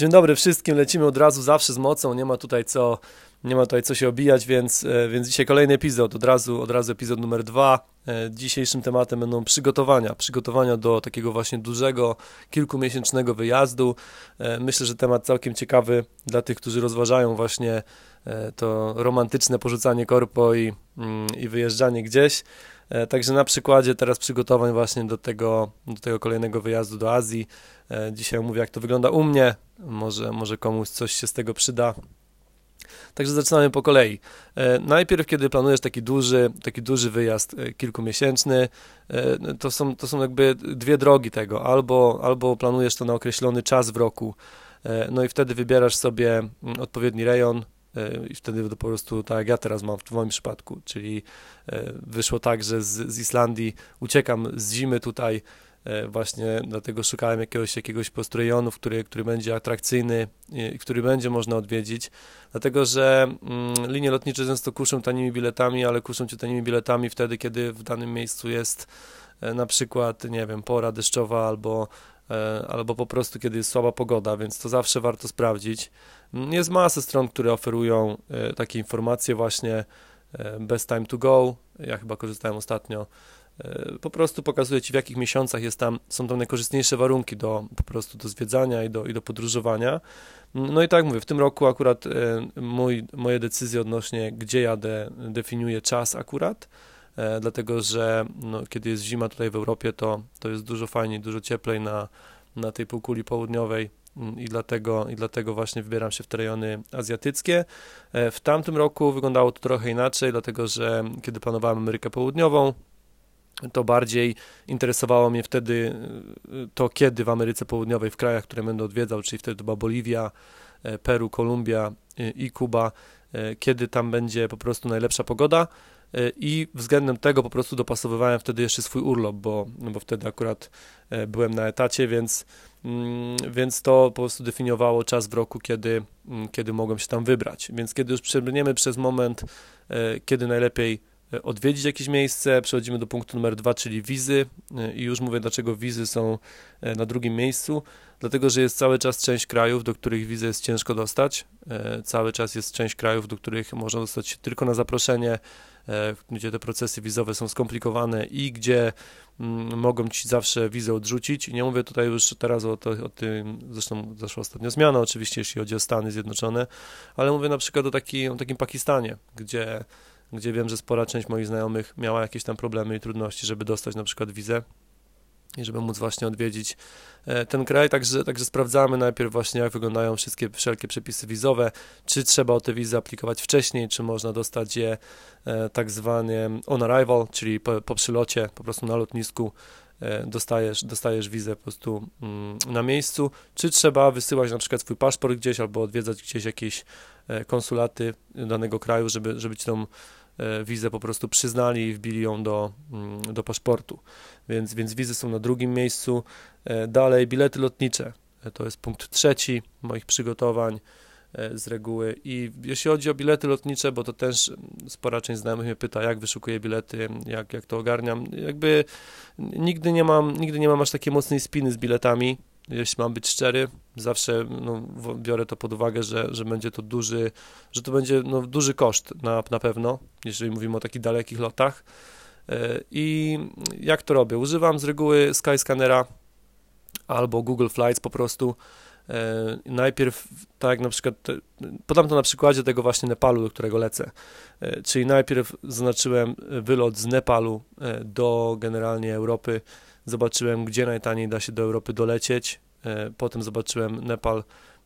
Dzień dobry wszystkim, lecimy od razu zawsze z mocą, nie ma tutaj co, nie ma tutaj co się obijać, więc, e, więc dzisiaj kolejny epizod, od razu, od razu epizod numer dwa. E, dzisiejszym tematem będą przygotowania, przygotowania do takiego właśnie dużego, kilkumiesięcznego wyjazdu. E, myślę, że temat całkiem ciekawy dla tych, którzy rozważają właśnie to romantyczne porzucanie korpo i, mm, i wyjeżdżanie gdzieś. E, także na przykładzie teraz przygotowań właśnie do tego, do tego kolejnego wyjazdu do Azji. E, dzisiaj mówię, jak to wygląda u mnie. Może, może komuś coś się z tego przyda. Także zaczynamy po kolei. E, najpierw, kiedy planujesz taki duży, taki duży wyjazd kilkumiesięczny, to są, to są jakby dwie drogi tego. Albo, albo planujesz to na określony czas w roku, no i wtedy wybierasz sobie mm, odpowiedni rejon, i wtedy po prostu tak jak ja teraz mam w moim przypadku, czyli e, wyszło tak, że z, z Islandii uciekam z zimy tutaj e, właśnie dlatego szukałem jakiegoś, jakiegoś po rejonu, który, który będzie atrakcyjny i który będzie można odwiedzić, dlatego że mm, linie lotnicze często kuszą tanimi biletami, ale kuszą cię tanimi biletami wtedy, kiedy w danym miejscu jest na przykład, nie wiem, pora deszczowa albo E, albo po prostu kiedy jest słaba pogoda, więc to zawsze warto sprawdzić. Mm, jest masa stron, które oferują e, takie informacje właśnie e, best time to go, ja chyba korzystałem ostatnio, po prostu pokazuje Ci w jakich miesiącach jest tam, są tam najkorzystniejsze warunki do po prostu do zwiedzania i do, i do podróżowania. Mm, no i tak mówię, w tym roku akurat mój, moje decyzje odnośnie gdzie jadę definiuje czas akurat, E, dlatego że no, kiedy jest zima tutaj w Europie, to, to jest dużo fajniej, dużo cieplej na, na tej półkuli południowej mm, i dlatego, i dlatego właśnie wybieram się w te rejony azjatyckie. E, w tamtym roku wyglądało to trochę inaczej, dlatego że kiedy planowałem Amerykę Południową, to bardziej interesowało mnie wtedy e, to, kiedy w Ameryce Południowej, w krajach, które będę odwiedzał, czyli wtedy to była Boliwia, Peru, Kolumbia i Kuba, kiedy tam będzie po prostu najlepsza pogoda. E, i względem tego po prostu dopasowywałem wtedy jeszcze swój urlop, bo, no bo wtedy akurat e, byłem na etacie, więc, mm, więc to po prostu definiowało czas w roku, kiedy, mm, kiedy mogłem się tam wybrać. Więc kiedy już przebrniemy przez moment, e, kiedy najlepiej odwiedzić jakieś miejsce, przechodzimy do punktu numer dwa, czyli wizy i już mówię, dlaczego wizy są na drugim miejscu, dlatego, że jest cały czas część krajów, do których wizy jest ciężko dostać, cały czas jest część krajów, do których można dostać się tylko na zaproszenie, E, gdzie te procesy wizowe są skomplikowane i gdzie mm, mogą ci zawsze wizę odrzucić. Nie mówię tutaj już teraz o, to, o tym, zresztą zaszła ostatnio zmiana, oczywiście, jeśli chodzi o Stany Zjednoczone, ale mówię na przykład o, taki, o takim Pakistanie, gdzie, gdzie wiem, że spora część moich znajomych miała jakieś tam problemy i trudności, żeby dostać na przykład wizę i żeby móc właśnie odwiedzić e, ten kraj. Także, także sprawdzamy najpierw właśnie, jak wyglądają wszystkie wszelkie przepisy wizowe, czy trzeba o te wizy aplikować wcześniej, czy można dostać je e, tak zwanie on arrival, czyli po, po przylocie, po prostu na lotnisku e, dostajesz, dostajesz wizę po prostu mm, na miejscu, czy trzeba wysyłać na przykład swój paszport gdzieś albo odwiedzać gdzieś jakieś konsulaty danego kraju, żeby, żeby ci tą wizę po prostu przyznali i wbili ją do, mm, do paszportu. Więc, więc wizy są na drugim miejscu. E, dalej bilety lotnicze. E, to jest punkt trzeci moich przygotowań z reguły. I jeśli chodzi o bilety lotnicze, bo to też spora część znajomych mnie pyta, jak wyszukuję bilety, jak, jak to ogarniam. Jakby nigdy nie mam, nigdy nie mam aż takiej mocnej spiny z biletami jeśli mam być szczery, zawsze no, biorę to pod uwagę, że, że będzie to duży, że to będzie no, duży koszt na, na pewno, jeżeli mówimy o takich dalekich lotach. E, I jak to robię? Używam z reguły Skyscannera albo Google Flights po prostu. E, najpierw, tak na przykład, podam to na przykładzie tego właśnie Nepalu, do którego lecę. E, czyli najpierw zaznaczyłem wylot z Nepalu do generalnie Europy. Zobaczyłem, gdzie najtaniej da się do Europy dolecieć, e, potem zobaczyłem Nepal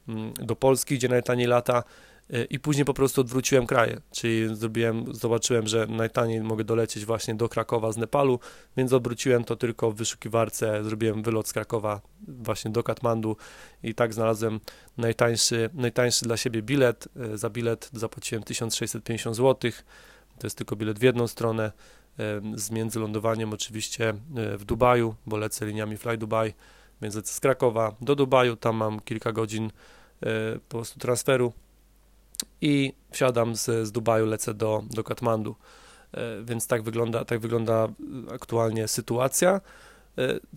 mm, do Polski, gdzie najtaniej lata. e, i później po prostu odwróciłem kraje, czyli zrobiłem, zobaczyłem, że najtaniej mogę dolecieć właśnie do Krakowa z Nepalu, więc odwróciłem to tylko w wyszukiwarce, zrobiłem wylot z Krakowa właśnie do Katmandu i tak znalazłem najtańszy, najtańszy dla siebie bilet, e, za bilet zapłaciłem 1650 zł, to jest tylko bilet w jedną stronę, z międzylądowaniem oczywiście e, w Dubaju, bo lecę liniami Fly Dubai, więc lecę z Krakowa do Dubaju, tam mam kilka godzin e, po prostu transferu i wsiadam z, z Dubaju, lecę do, do Katmandu. E, więc tak wygląda, tak wygląda aktualnie sytuacja.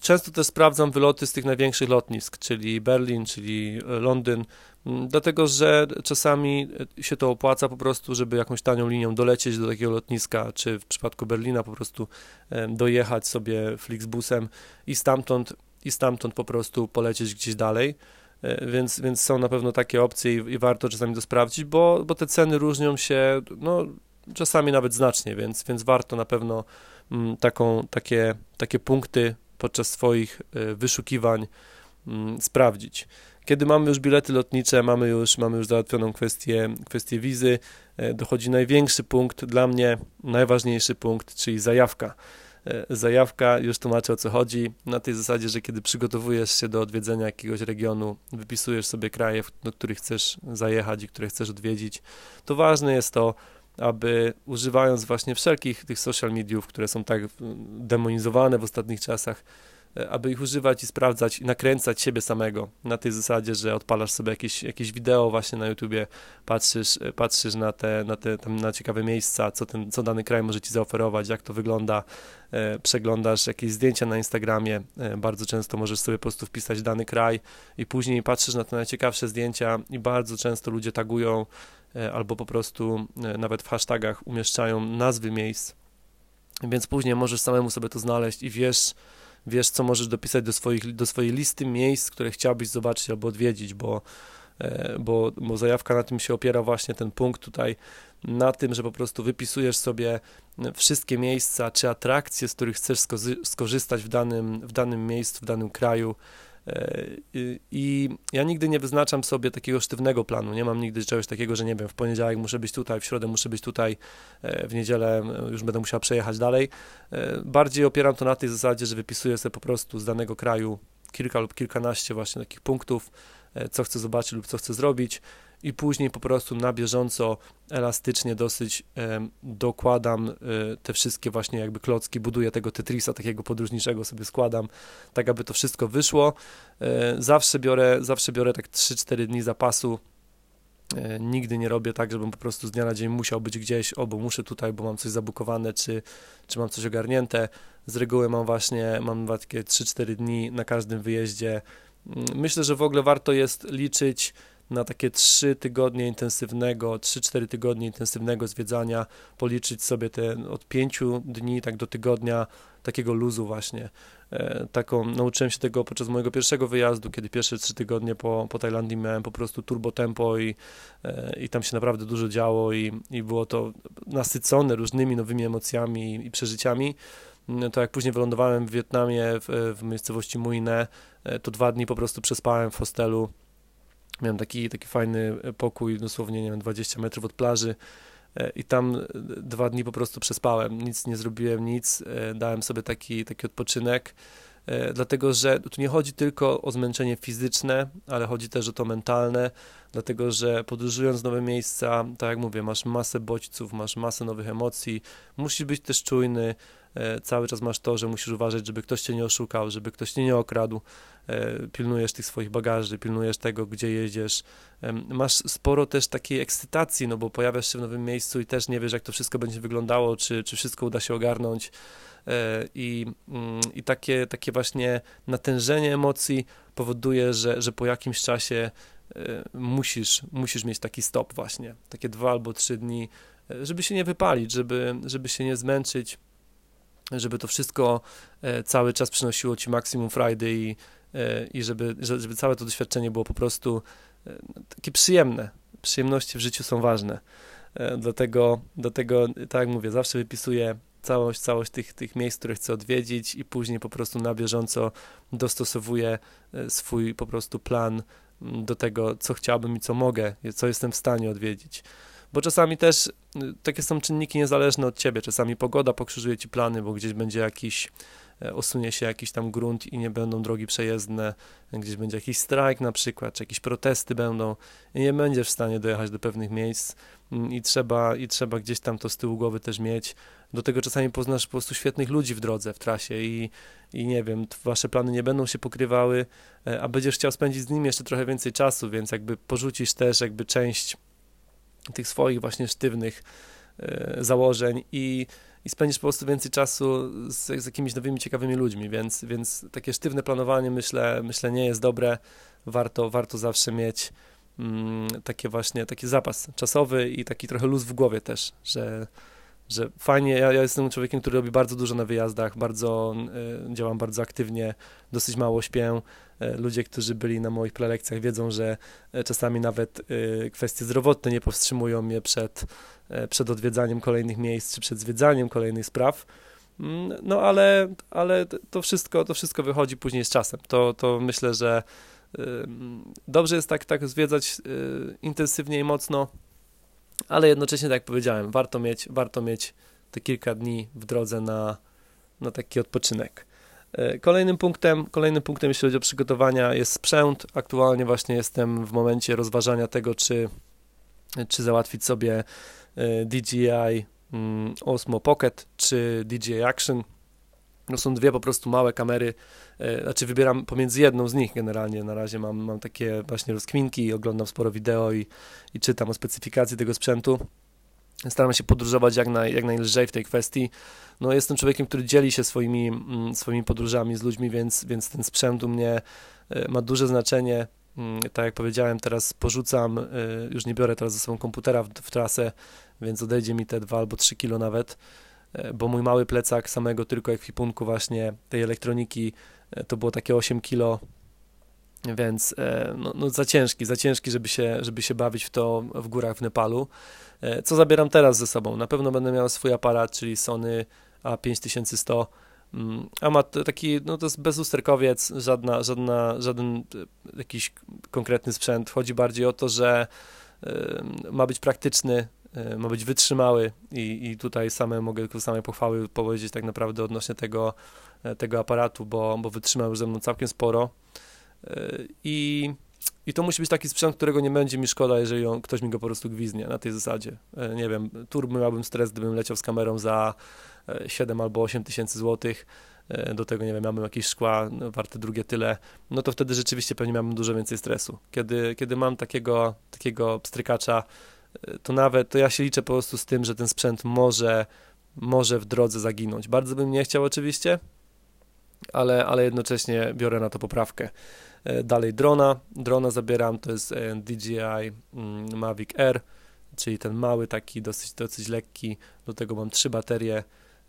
Często też sprawdzam wyloty z tych największych lotnisk, czyli Berlin, czyli Londyn, dlatego że czasami się to opłaca po prostu, żeby jakąś tanią linią dolecieć do takiego lotniska, czy w przypadku Berlina po prostu dojechać sobie Flixbusem i stamtąd, i stamtąd po prostu polecieć gdzieś dalej. E, więc, więc są na pewno takie opcje i, i, warto czasami to sprawdzić, bo, bo te ceny różnią się, no, czasami nawet znacznie, więc, więc warto na pewno mm, taką, takie, takie punkty podczas swoich y, wyszukiwań mm, sprawdzić. Kiedy mamy już bilety lotnicze, mamy już, mamy już załatwioną kwestię, kwestię wizy, y, dochodzi największy punkt, dla mnie najważniejszy punkt, czyli zajawka. E, zajawka, już tłumaczę o co chodzi, na tej zasadzie, że kiedy przygotowujesz się do odwiedzenia jakiegoś regionu, wypisujesz sobie kraje, do których chcesz zajechać i które chcesz odwiedzić, to ważne jest to, aby używając właśnie wszelkich tych social mediów, które są tak demonizowane w ostatnich czasach, aby ich używać i sprawdzać i nakręcać siebie samego. Na tej zasadzie, że odpalasz sobie jakieś, jakieś wideo właśnie na YouTubie, patrzysz, e, patrzysz na te, na te tam na ciekawe miejsca, co, ten, co dany kraj może ci zaoferować, jak to wygląda, e, przeglądasz jakieś zdjęcia na Instagramie, e, bardzo często możesz sobie po prostu wpisać dany kraj i później patrzysz na te najciekawsze zdjęcia i bardzo często ludzie tagują e, albo po prostu e, nawet w hashtagach umieszczają nazwy miejsc, więc później możesz samemu sobie to znaleźć i wiesz, wiesz, co możesz dopisać do, swoich, do swojej listy miejsc, które chciałbyś zobaczyć albo odwiedzić, bo, e, bo, bo zajawka na tym się opiera właśnie ten punkt tutaj, na tym, że po prostu wypisujesz sobie wszystkie miejsca czy atrakcje, z których chcesz skorzystać w danym, w danym miejscu, w danym kraju, I ja nigdy nie wyznaczam sobie takiego sztywnego planu. Nie mam nigdy czegoś takiego, że nie wiem, w poniedziałek muszę być tutaj, w środę muszę być tutaj, e, w niedzielę już będę musiał przejechać dalej. E, bardziej opieram to na tej zasadzie, że wypisuję sobie po prostu z danego kraju kilka lub kilkanaście właśnie takich punktów, co chcę zobaczyć lub co chcę zrobić i później po prostu na bieżąco, elastycznie dosyć e, dokładam e, te wszystkie właśnie jakby klocki, buduję tego Tetrisa takiego podróżniczego sobie składam, tak aby to wszystko wyszło. E, zawsze biorę, zawsze biorę tak 3-4 dni zapasu, Nigdy nie robię tak, żebym po prostu z dnia na dzień musiał być gdzieś, o, bo muszę tutaj, bo mam coś zabukowane, czy, czy mam coś ogarnięte. Z reguły mam właśnie, mam takie 3-4 dni na każdym wyjeździe. Myślę, że w ogóle warto jest liczyć na takie 3 tygodnie intensywnego, 3-4 tygodnie intensywnego zwiedzania, policzyć sobie te od 5 dni tak do tygodnia takiego luzu właśnie. E, taką, nauczyłem się tego podczas mojego pierwszego wyjazdu, kiedy pierwsze 3 tygodnie po, po Tajlandii miałem po prostu turbo tempo i, e, i tam się naprawdę dużo działo i, i było to nasycone różnymi nowymi emocjami i, i przeżyciami to jak później wylądowałem w Wietnamie, w, w miejscowości Muine, e, to dwa dni po prostu przespałem w hostelu Miałem taki, taki fajny pokój, dosłownie, nie wiem, 20 metrów od plaży e, i tam e, dwa dni po prostu przespałem, nic nie zrobiłem, nic, e, dałem sobie taki, taki odpoczynek, dlatego że tu nie chodzi tylko o zmęczenie fizyczne, ale chodzi też o to mentalne, dlatego że podróżując w nowe miejsca, tak jak mówię, masz masę bodźców, masz masę nowych emocji, musisz być też czujny, E, cały czas masz to, że musisz uważać, żeby ktoś cię nie oszukał, żeby ktoś cię nie okradł, e, pilnujesz tych swoich bagaży, pilnujesz tego, gdzie jedziesz. Masz sporo też takiej ekscytacji, no bo pojawiasz się w nowym miejscu i też nie wiesz, jak to wszystko będzie wyglądało, czy, czy wszystko uda się ogarnąć. E, I, mm, i takie, takie właśnie natężenie emocji powoduje, że, że po jakimś czasie musisz, musisz mieć taki stop właśnie, takie dwa albo trzy dni, żeby się nie wypalić, żeby, żeby się nie zmęczyć, żeby to wszystko e, cały czas przynosiło ci maksimum frajdy i, i żeby, żeby całe to doświadczenie było po prostu e, takie przyjemne. Przyjemności w życiu są ważne. Dlatego, dlatego tak jak mówię, zawsze wypisuję całość, całość tych, tych miejsc, które chcę odwiedzić i później po prostu na bieżąco dostosowuję swój po prostu plan do tego, co chciałbym i co mogę, co jestem w stanie odwiedzić bo czasami też y, takie są czynniki niezależne od ciebie. Czasami pogoda pokrzyżuje ci plany, bo gdzieś będzie jakiś, e, osunie się jakiś tam grunt i nie będą drogi przejezdne, gdzieś będzie jakiś strajk na przykład, czy jakieś protesty będą i nie będziesz w stanie dojechać do pewnych miejsc mm, i trzeba, i trzeba gdzieś tam to z tyłu głowy też mieć. Do tego czasami poznasz po prostu świetnych ludzi w drodze, w trasie i, i nie wiem, wasze plany nie będą się pokrywały, e, a będziesz chciał spędzić z nimi jeszcze trochę więcej czasu, więc jakby porzucisz też jakby część tych swoich właśnie sztywnych e, założeń i, i spędzisz po prostu więcej czasu z, z jakimiś nowymi, ciekawymi ludźmi, więc, więc takie sztywne planowanie myślę, myślę nie jest dobre. Warto, warto zawsze mieć mm, takie właśnie, taki zapas czasowy i taki trochę luz w głowie też, że, że fajnie, ja, ja jestem człowiekiem, który robi bardzo dużo na wyjazdach, bardzo y, działam bardzo aktywnie, dosyć mało śpię. Y, ludzie, którzy byli na moich prelekcjach wiedzą, że y, czasami nawet kwestie zdrowotne nie powstrzymują mnie przed, przed odwiedzaniem kolejnych miejsc, czy przed zwiedzaniem kolejnych spraw. Mm, no ale, ale to wszystko, to wszystko wychodzi później z czasem. To, to myślę, że dobrze jest tak, tak zwiedzać intensywnie i mocno, ale jednocześnie, tak jak powiedziałem, warto mieć, warto mieć te kilka dni w drodze na, na taki odpoczynek. E, kolejnym punktem, kolejnym punktem, jeśli chodzi o przygotowania, jest sprzęt. Aktualnie właśnie jestem w momencie rozważania tego, czy, czy załatwić sobie e, DJI mm, Osmo Pocket czy DJI Action no są dwie po prostu małe kamery, e, znaczy wybieram pomiędzy jedną z nich generalnie, na razie mam, mam takie właśnie rozkminki, oglądam sporo wideo i, i czytam o specyfikacji tego sprzętu. Staram się podróżować jak, naj, jak najlżej w tej kwestii. No, jestem człowiekiem, który dzieli się swoimi, mm, swoimi podróżami z ludźmi, więc, więc ten sprzęt u mnie e, ma duże znaczenie. Mm, tak jak powiedziałem, teraz porzucam, e, już nie biorę teraz ze sobą komputera w, w trasę, więc odejdzie mi te dwa albo trzy kilo nawet. E, bo mój mały plecak samego tylko ekwipunku właśnie tej elektroniki e, to było takie 8 kilo, więc e, no, no, za ciężki, za ciężki, żeby się, żeby się bawić w to w górach w Nepalu. Co zabieram teraz ze sobą? Na pewno będę miał swój aparat, czyli Sony A5100, mm, a ma taki, no to jest bezusterkowiec, żadna, żadna, żaden jakiś konkretny sprzęt. Chodzi bardziej o to, że ma być praktyczny, ma być wytrzymały i, i tutaj same mogę tylko same pochwały powiedzieć tak naprawdę odnośnie tego, e, tego aparatu, bo, bo wytrzymał już ze mną całkiem sporo e, i, i to musi być taki sprzęt, którego nie będzie mi szkoda, jeżeli on, ktoś mi go po prostu gwiznie na tej zasadzie. Nie wiem, turbo miałbym stres, gdybym leciał z kamerą za 7 albo 8 tysięcy złotych, do tego, nie wiem, miałbym jakieś szkła no, warte drugie tyle, no to wtedy rzeczywiście pewnie miałbym dużo więcej stresu. Kiedy, kiedy mam takiego, takiego pstrykacza, to nawet, to ja się liczę po prostu z tym, że ten sprzęt może, może w drodze zaginąć. Bardzo bym nie chciał oczywiście, ale, ale jednocześnie biorę na to poprawkę. E, dalej drona, drona zabieram, to jest e, DJI mm, Mavic Air, czyli ten mały, taki dosyć, dosyć lekki, do tego mam trzy baterie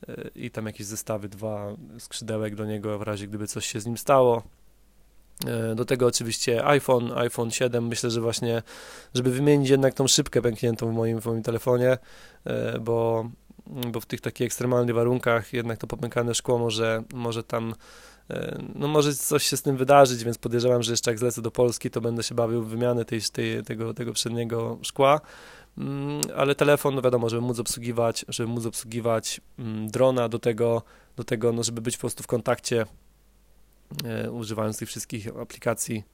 e, i tam jakieś zestawy, dwa skrzydełek do niego w razie gdyby coś się z nim stało. E, do tego oczywiście iPhone, iPhone 7. Myślę, że właśnie, żeby wymienić jednak tą szybkę pękniętą w moim, w moim telefonie, e, bo, bo w tych takich ekstremalnych warunkach jednak to popękane szkło może, może tam e, no może coś się z tym wydarzyć, więc podejrzewam, że jeszcze jak zlecę do Polski, to będę się bawił w wymianę tej, tej, tego, tego przedniego szkła. Mm, ale telefon, no wiadomo, żeby móc obsługiwać, żeby móc obsługiwać mm, drona, do tego, do tego no żeby być po prostu w kontakcie używając tych wszystkich aplikacji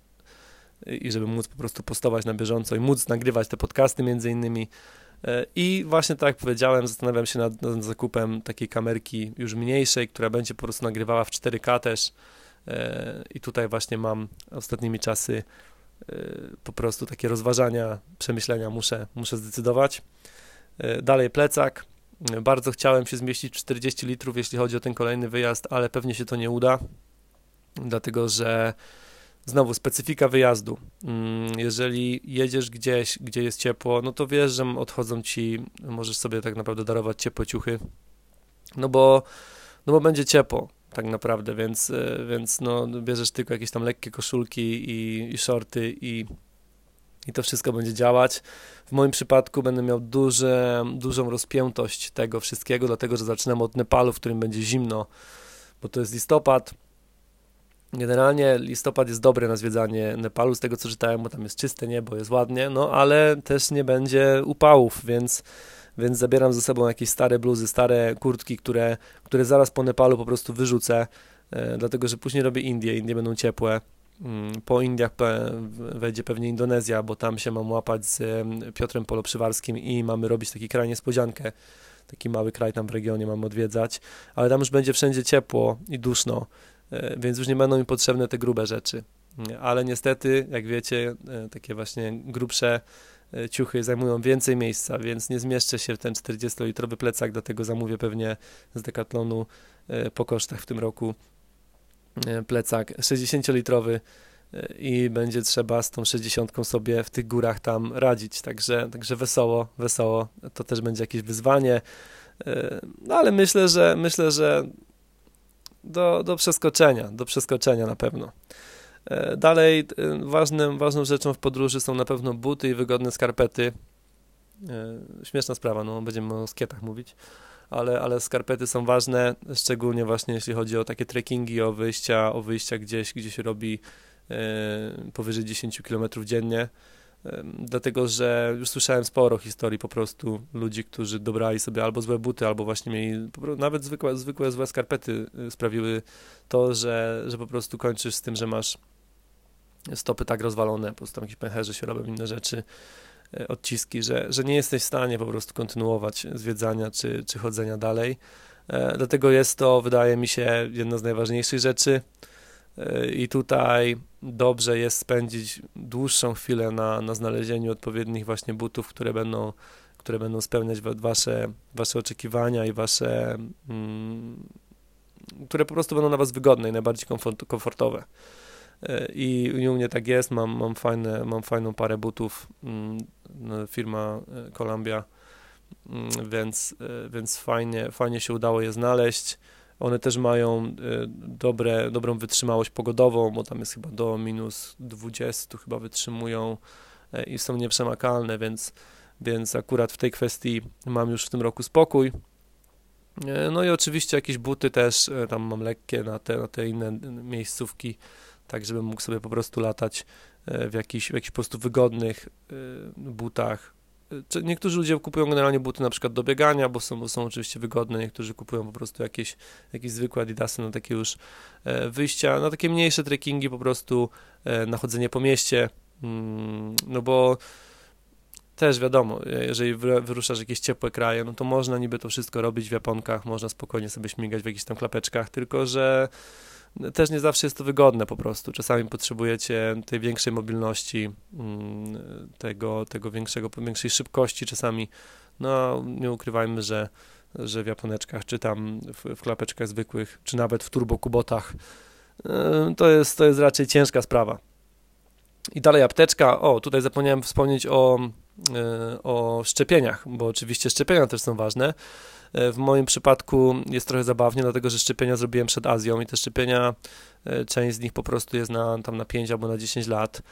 i żeby móc po prostu postować na bieżąco i móc nagrywać te podcasty między innymi. E, I właśnie tak jak powiedziałem, zastanawiam się nad, nad zakupem takiej kamerki już mniejszej, która będzie po prostu nagrywała w 4K też. E, I tutaj właśnie mam ostatnimi czasy po prostu takie rozważania, przemyślenia muszę, muszę zdecydować. Dalej plecak. Bardzo chciałem się zmieścić w 40 litrów, jeśli chodzi o ten kolejny wyjazd, ale pewnie się to nie uda dlatego że znowu specyfika wyjazdu. Mm, jeżeli jedziesz gdzieś, gdzie jest ciepło, no to wiesz, że odchodzą ci, możesz sobie tak naprawdę darować ciepłe ciuchy, no bo, no bo będzie ciepło tak naprawdę, więc, e, więc no, bierzesz tylko jakieś tam lekkie koszulki i, i shorty i, i to wszystko będzie działać. W moim przypadku będę miał duże, dużą rozpiętość tego wszystkiego, dlatego że zaczynam od Nepalu, w którym będzie zimno, bo to jest listopad, Generalnie listopad jest dobry na zwiedzanie Nepalu, z tego co czytałem, bo tam jest czyste niebo, jest ładnie, no ale też nie będzie upałów, więc, więc zabieram ze sobą jakieś stare bluzy, stare kurtki, które, które zaraz po Nepalu po prostu wyrzucę, e, dlatego że później robię Indie, Indie będą ciepłe. Mm, po Indiach wejdzie pewnie Indonezja, bo tam się mam łapać z Piotrem Poloprzywarskim i mamy robić taki kraj niespodziankę. Taki mały kraj tam w regionie mamy odwiedzać, ale tam już będzie wszędzie ciepło i duszno, więc już nie będą mi potrzebne te grube rzeczy. Ale niestety, jak wiecie, e, takie właśnie grubsze e, ciuchy zajmują więcej miejsca, więc nie zmieszczę się w ten 40-litrowy plecak, dlatego zamówię pewnie z Decathlonu po kosztach w tym roku plecak 60-litrowy i będzie trzeba z tą 60 sobie w tych górach tam radzić. Także, także wesoło, wesoło. To też będzie jakieś wyzwanie. No ale myślę, że myślę, że do, do przeskoczenia, do przeskoczenia na pewno. E, dalej e, ważnym, ważną rzeczą w podróży są na pewno buty i wygodne skarpety. E, śmieszna sprawa, no będziemy o skietach mówić, ale, ale skarpety są ważne, szczególnie właśnie jeśli chodzi o takie trekkingi, o wyjścia, o wyjścia gdzieś, gdzie się robi powyżej 10 km dziennie dlatego że już słyszałem sporo historii po prostu ludzi, którzy dobrali sobie albo złe buty, albo właśnie mieli, nawet zwykłe, zwykłe złe skarpety y, sprawiły to, że, że po prostu kończysz z tym, że masz stopy tak rozwalone, po prostu tam jakieś pęcherze się robią, inne rzeczy, y, odciski, że, że nie jesteś w stanie po prostu kontynuować zwiedzania czy, czy chodzenia dalej. E, dlatego jest to, wydaje mi się, jedna z najważniejszych rzeczy. E, I tutaj dobrze jest spędzić dłuższą chwilę na, na znalezieniu odpowiednich właśnie butów, które będą, które będą spełniać wasze, wasze oczekiwania i wasze, mm, które po prostu będą na was wygodne i najbardziej komfort, komfortowe. E, I, I u mnie tak jest, mam, mam, fajne, mam fajną parę butów, mm, no, firma e, Columbia, mm, więc, więc fajnie, fajnie się udało je znaleźć. One też mają y, dobre, dobrą wytrzymałość pogodową, bo tam jest chyba do minus 20 chyba wytrzymują e, i są nieprzemakalne, więc, więc akurat w tej kwestii mam już w tym roku spokój. E, no i oczywiście jakieś buty też, e, tam mam lekkie na te, na te inne miejscówki, tak żebym mógł sobie po prostu latać w jakichś, w jakichś po prostu wygodnych butach, Niektórzy ludzie kupują generalnie buty na przykład do biegania, bo są, bo są oczywiście wygodne, niektórzy kupują po prostu jakieś, jakieś zwykłe adidasy na takie już e, wyjścia, na takie mniejsze trekkingi po prostu, e, na chodzenie po mieście, mm, no bo też wiadomo, e, jeżeli wyruszasz jakieś ciepłe kraje, no to można niby to wszystko robić w japonkach, można spokojnie sobie śmigać w jakichś tam klapeczkach, tylko że też nie zawsze jest to wygodne po prostu. Czasami potrzebujecie tej większej mobilności, mm, tego, tego większego, większej szybkości czasami. No, nie ukrywajmy, że, że w japoneczkach, czy tam w, w klapeczkach zwykłych, czy nawet w turbokubotach, y, to jest, to jest raczej ciężka sprawa. I dalej apteczka. O, tutaj zapomniałem wspomnieć o, y, o szczepieniach, bo oczywiście szczepienia też są ważne. E, w moim przypadku jest trochę zabawnie, dlatego że szczepienia zrobiłem przed Azją i te szczepienia, e, część z nich po prostu jest na, tam na 5 albo na 10 lat.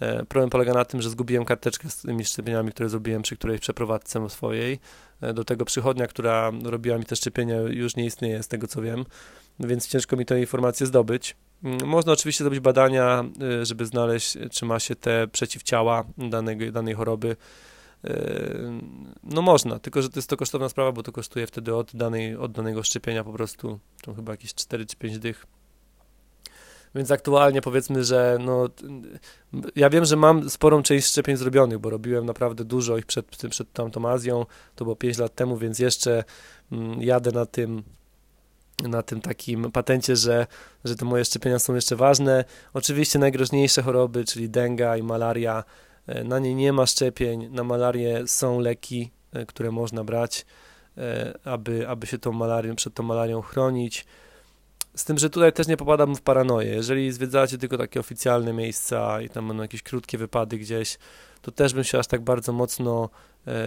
E, problem polega na tym, że zgubiłem karteczkę z tymi szczepieniami, które zrobiłem przy którejś przeprowadzce swojej. Do tego przychodnia, która robiła mi te szczepienia, już nie istnieje, z tego co wiem, więc ciężko mi tę informację zdobyć. Mm, można oczywiście zrobić badania, żeby znaleźć, czy ma się te przeciwciała danej, danej choroby no można, tylko że to jest to kosztowna sprawa, bo to kosztuje wtedy od, danej, od danego szczepienia po prostu, chyba jakieś 4 czy 5 dych. Więc aktualnie powiedzmy, że no, ja wiem, że mam sporą część szczepień zrobionych, bo robiłem naprawdę dużo ich przed, przed tamtą Azją, to było 5 lat temu, więc jeszcze mm, jadę na tym na tym takim patencie, że, że te moje szczepienia są jeszcze ważne. Oczywiście najgroźniejsze choroby, czyli denga i malaria, na nie nie ma szczepień, na malarię są leki, e, które można brać, e, aby, aby się tą malarią, przed tą malarią chronić. Z tym, że tutaj też nie popadam w paranoję. Jeżeli zwiedzacie tylko takie oficjalne miejsca i tam będą jakieś krótkie wypady gdzieś, to też bym się aż tak bardzo mocno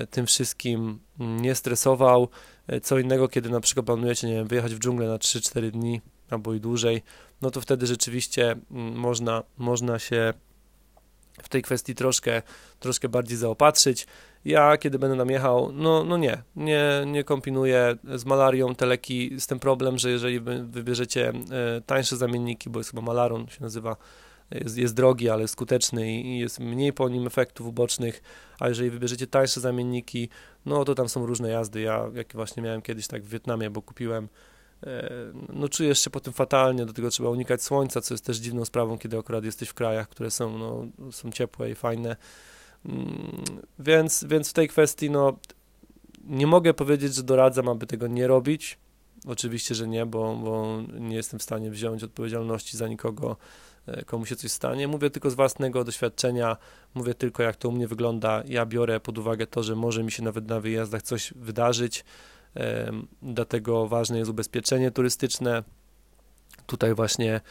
tym wszystkim nie stresował. Co innego, kiedy na przykład planujecie, nie wiem, wyjechać w dżunglę na 3-4 dni albo i dłużej, no to wtedy rzeczywiście można, można się w tej kwestii troszkę, troszkę bardziej zaopatrzyć. Ja, kiedy będę nam jechał, no, no nie, nie, nie kombinuję z malarią te leki, z tym problem, że jeżeli wybierzecie e, tańsze zamienniki, bo jest chyba malaron, się nazywa, jest, jest drogi, ale skuteczny i jest mniej po nim efektów ubocznych, a jeżeli wybierzecie tańsze zamienniki, no to tam są różne jazdy. Ja, jak właśnie miałem kiedyś tak w Wietnamie, bo kupiłem no czujesz się potem fatalnie, do tego trzeba unikać słońca, co jest też dziwną sprawą, kiedy akurat jesteś w krajach, które są, no, są ciepłe i fajne. Mm, więc, więc w tej kwestii, no, nie mogę powiedzieć, że doradzam, aby tego nie robić. Oczywiście, że nie, bo, bo nie jestem w stanie wziąć odpowiedzialności za nikogo, komu się coś stanie. Mówię tylko z własnego doświadczenia, mówię tylko jak to u mnie wygląda. Ja biorę pod uwagę to, że może mi się nawet na wyjazdach coś wydarzyć, dlatego ważne jest ubezpieczenie turystyczne. Tutaj właśnie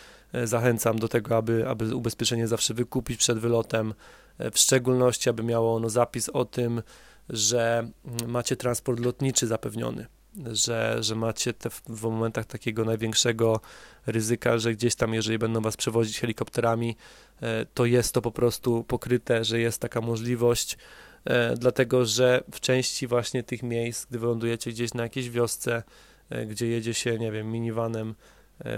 zachęcam do tego, aby, aby ubezpieczenie zawsze wykupić przed wylotem, w szczególności aby miało ono zapis o tym, że macie transport lotniczy zapewniony, że, że macie te w, momentach takiego największego ryzyka, że gdzieś tam, jeżeli będą was przewozić helikopterami, e, to jest to po prostu pokryte, że jest taka możliwość, e, dlatego że w części właśnie tych miejsc, gdy wylądujecie gdzieś na jakiejś wiosce, e, gdzie jedzie się, nie wiem, minivanem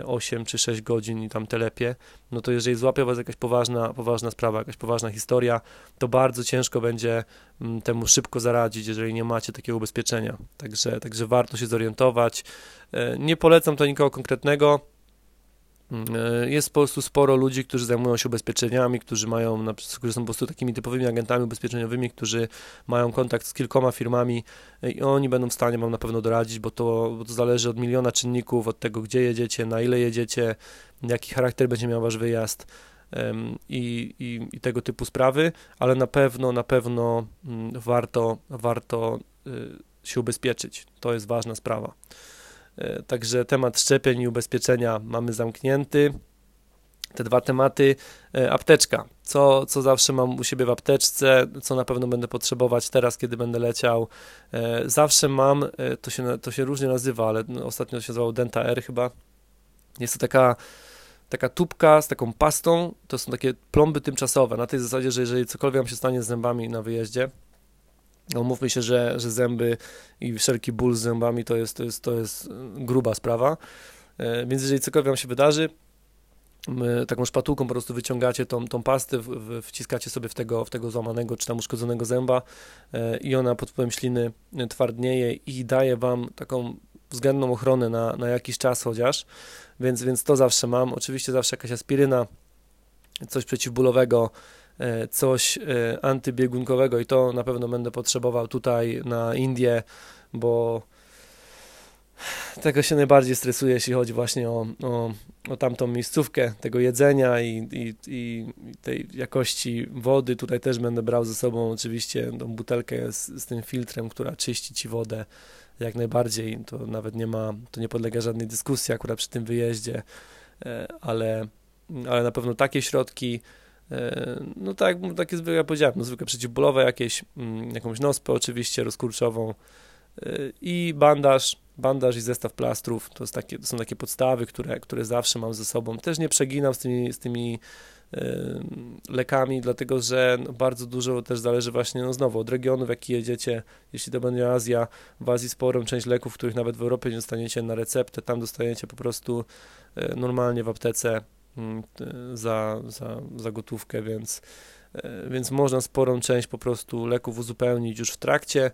8 czy 6 godzin i tam telepie, no to jeżeli złapie was jakaś poważna, poważna sprawa, jakaś poważna historia, to bardzo ciężko będzie mm, temu szybko zaradzić, jeżeli nie macie takiego ubezpieczenia. Także, także warto się zorientować. E, nie polecam to nikogo konkretnego, E, jest po prostu sporo ludzi, którzy zajmują się ubezpieczeniami, którzy mają, którzy są po prostu takimi typowymi agentami ubezpieczeniowymi, którzy mają kontakt z kilkoma firmami e, i oni będą w stanie Wam na pewno doradzić, bo to, bo to zależy od miliona czynników, od tego, gdzie jedziecie, na ile jedziecie, jaki charakter będzie miał Wasz wyjazd i, i, i tego typu sprawy, ale na pewno, na pewno mm, warto, warto y, się ubezpieczyć. To jest ważna sprawa. E, także temat szczepień i ubezpieczenia mamy zamknięty. Te dwa tematy. E, apteczka. Co, co zawsze mam u siebie w apteczce, co na pewno będę potrzebować teraz, kiedy będę leciał. E, zawsze mam, to się, to się różnie nazywa, ale ostatnio się nazywało Denta R chyba. Jest to taka taka tubka z taką pastą, to są takie plomby tymczasowe, na tej zasadzie, że jeżeli cokolwiek wam się stanie z zębami na wyjeździe, no, mówmy się, że, że zęby i wszelki ból z zębami to jest, to jest, to jest gruba sprawa. E, więc jeżeli cokolwiek wam się wydarzy, taką szpatułką po prostu wyciągacie tą, tą pastę, w, wciskacie sobie w tego, w tego złamanego czy tam uszkodzonego zęba e, i ona pod wpływem śliny twardnieje i daje wam taką względną ochronę na, na jakiś czas chociaż, więc, więc to zawsze mam. Oczywiście zawsze jakaś aspiryna, coś przeciwbólowego, E, coś e, antybiegunkowego i to na pewno będę potrzebował tutaj na Indię, bo tego się najbardziej stresuje, jeśli chodzi właśnie o, o, o tamtą miejscówkę tego jedzenia i, i, i, tej jakości wody. Tutaj też będę brał ze sobą oczywiście tą butelkę z, z tym filtrem, która czyści ci wodę jak najbardziej. To nawet nie ma, to nie podlega żadnej dyskusji akurat przy tym wyjeździe, e, ale, ale na pewno takie środki E, no tak, takie zwykle, powiedziałem, no zwykle przeciwbólowe jakieś, mm, jakąś nospę oczywiście rozkurczową e, i bandaż, bandaż i zestaw plastrów, to, takie, to są takie podstawy, które, które zawsze mam ze sobą. Też nie przeginam z tymi, z tymi e, lekami, dlatego że no, bardzo dużo też zależy właśnie, no znowu, od regionu, w jaki jedziecie. Jeśli to będzie Azja, w Azji sporą część leków, których nawet w Europie nie dostaniecie na receptę, tam dostajecie po prostu normalnie w aptece za, za, za gotówkę, więc, e, więc można sporą część po prostu leków uzupełnić już w trakcie.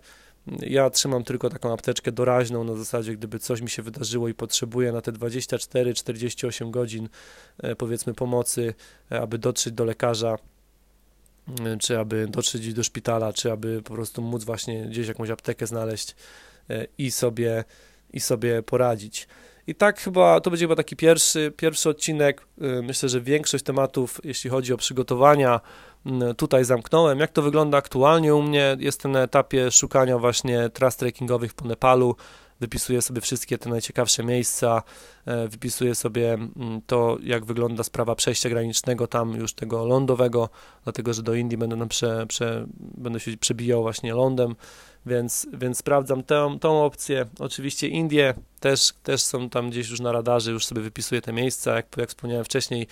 Ja trzymam tylko taką apteczkę doraźną na zasadzie, gdyby coś mi się wydarzyło i potrzebuję na te 24-48 godzin e, powiedzmy pomocy, e, aby dotrzeć do lekarza, czy aby dotrzeć do szpitala, czy aby po prostu móc właśnie gdzieś jakąś aptekę znaleźć i sobie, i sobie poradzić. I tak chyba to będzie chyba taki pierwszy, pierwszy odcinek. Y, myślę, że większość tematów, jeśli chodzi o przygotowania, y, tutaj zamknąłem. Jak to wygląda aktualnie u mnie? Jestem na etapie szukania właśnie tras trekkingowych po Nepalu. Wypisuję sobie wszystkie te najciekawsze miejsca, y, wypisuję sobie mm, to, jak wygląda sprawa przejścia granicznego tam już tego lądowego, dlatego że do Indii będę, prze, prze, będę się przebijał właśnie lądem więc, więc sprawdzam tę, tą opcję. Oczywiście Indie też, też są tam gdzieś już na radarze, już sobie wypisuję te miejsca, jak, jak wspomniałem wcześniej,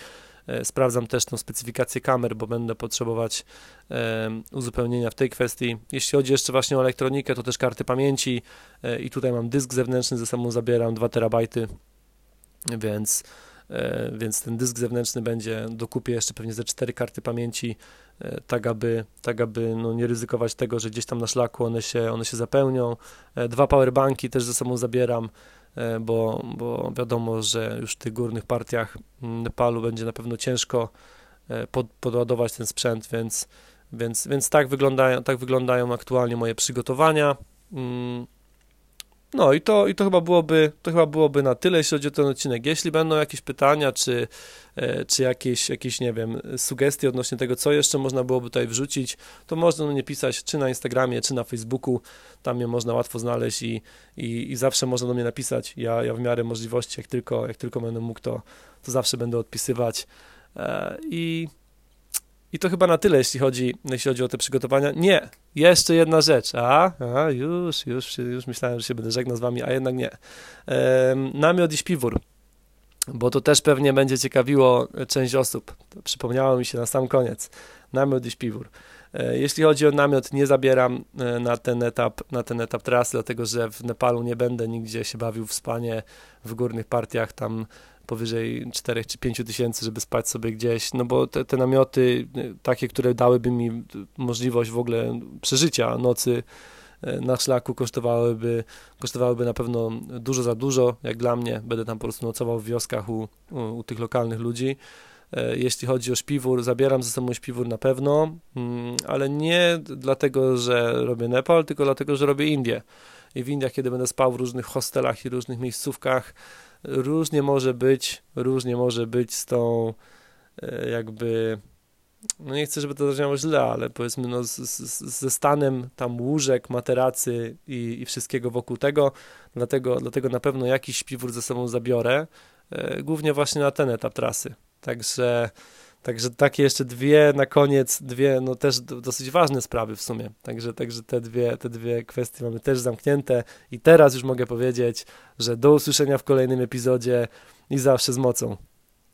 e, sprawdzam też tą specyfikację kamer, bo będę potrzebować e, uzupełnienia w tej kwestii. Jeśli chodzi jeszcze właśnie o elektronikę, to też karty pamięci e, i tutaj mam dysk zewnętrzny, ze sobą zabieram 2 terabajty, więc E, więc ten dysk zewnętrzny będzie dokupię jeszcze pewnie ze cztery karty pamięci, tak aby, tak aby no nie ryzykować tego, że gdzieś tam na szlaku one się, one się zapełnią. E, dwa powerbanki też ze sobą zabieram, bo, bo wiadomo, że już w tych górnych partiach Nepalu będzie na pewno ciężko pod, podładować ten sprzęt, więc, więc, więc tak, wyglądają, tak wyglądają aktualnie moje przygotowania. No i to, i to chyba byłoby, to chyba byłoby na tyle, jeśli chodzi o ten odcinek. Jeśli będą jakieś pytania, czy, e, czy jakieś, jakieś, nie wiem, sugestie odnośnie tego, co jeszcze można byłoby tutaj wrzucić, to można mnie pisać czy na Instagramie, czy na Facebooku. Tam mnie można łatwo znaleźć i, i, i zawsze można do mnie napisać. Ja, ja w miarę możliwości, jak tylko, jak tylko będę mógł, to, to zawsze będę odpisywać. E, I i to chyba na tyle, jeśli chodzi, jeśli chodzi o te przygotowania. Nie, jeszcze jedna rzecz. A, a już, już, już myślałem, że się będę żegnał z wami, a jednak nie. Ehm, namiot i śpiwór, bo to też pewnie będzie ciekawiło część osób. Przypomniało mi się na sam koniec. Namiot i śpiwór. E, jeśli chodzi o namiot, nie zabieram e, na ten etap, na ten etap trasy, dlatego że w Nepalu nie będę nigdzie się bawił w spanie w górnych partiach tam powyżej 4 czy 5 tysięcy, żeby spać sobie gdzieś, no bo te, te namioty y, takie, które dałyby mi możliwość w ogóle przeżycia nocy y, na szlaku kosztowałyby, kosztowałyby na pewno dużo za dużo, jak dla mnie, będę tam po prostu nocował w wioskach u, u, u tych lokalnych ludzi. Y, jeśli chodzi o śpiwór, zabieram ze sobą śpiwór na pewno, mm, ale nie dlatego, że robię Nepal, tylko dlatego, że robię Indię. I w Indiach, kiedy będę spał w różnych hostelach i różnych miejscówkach, różnie może być, różnie może być z tą e, jakby no nie chcę, żeby to zabrzmiało źle, ale powiedzmy no z, z, ze stanem tam łóżek, materacy i, i wszystkiego wokół tego, dlatego, dlatego na pewno jakiś śpiwór ze sobą zabiorę, e, głównie właśnie na ten etap trasy. Także Także takie jeszcze dwie na koniec, dwie no też dosyć ważne sprawy w sumie. Także, także te, dwie, te dwie kwestie mamy też zamknięte i teraz już mogę powiedzieć, że do usłyszenia w kolejnym epizodzie i zawsze z mocą.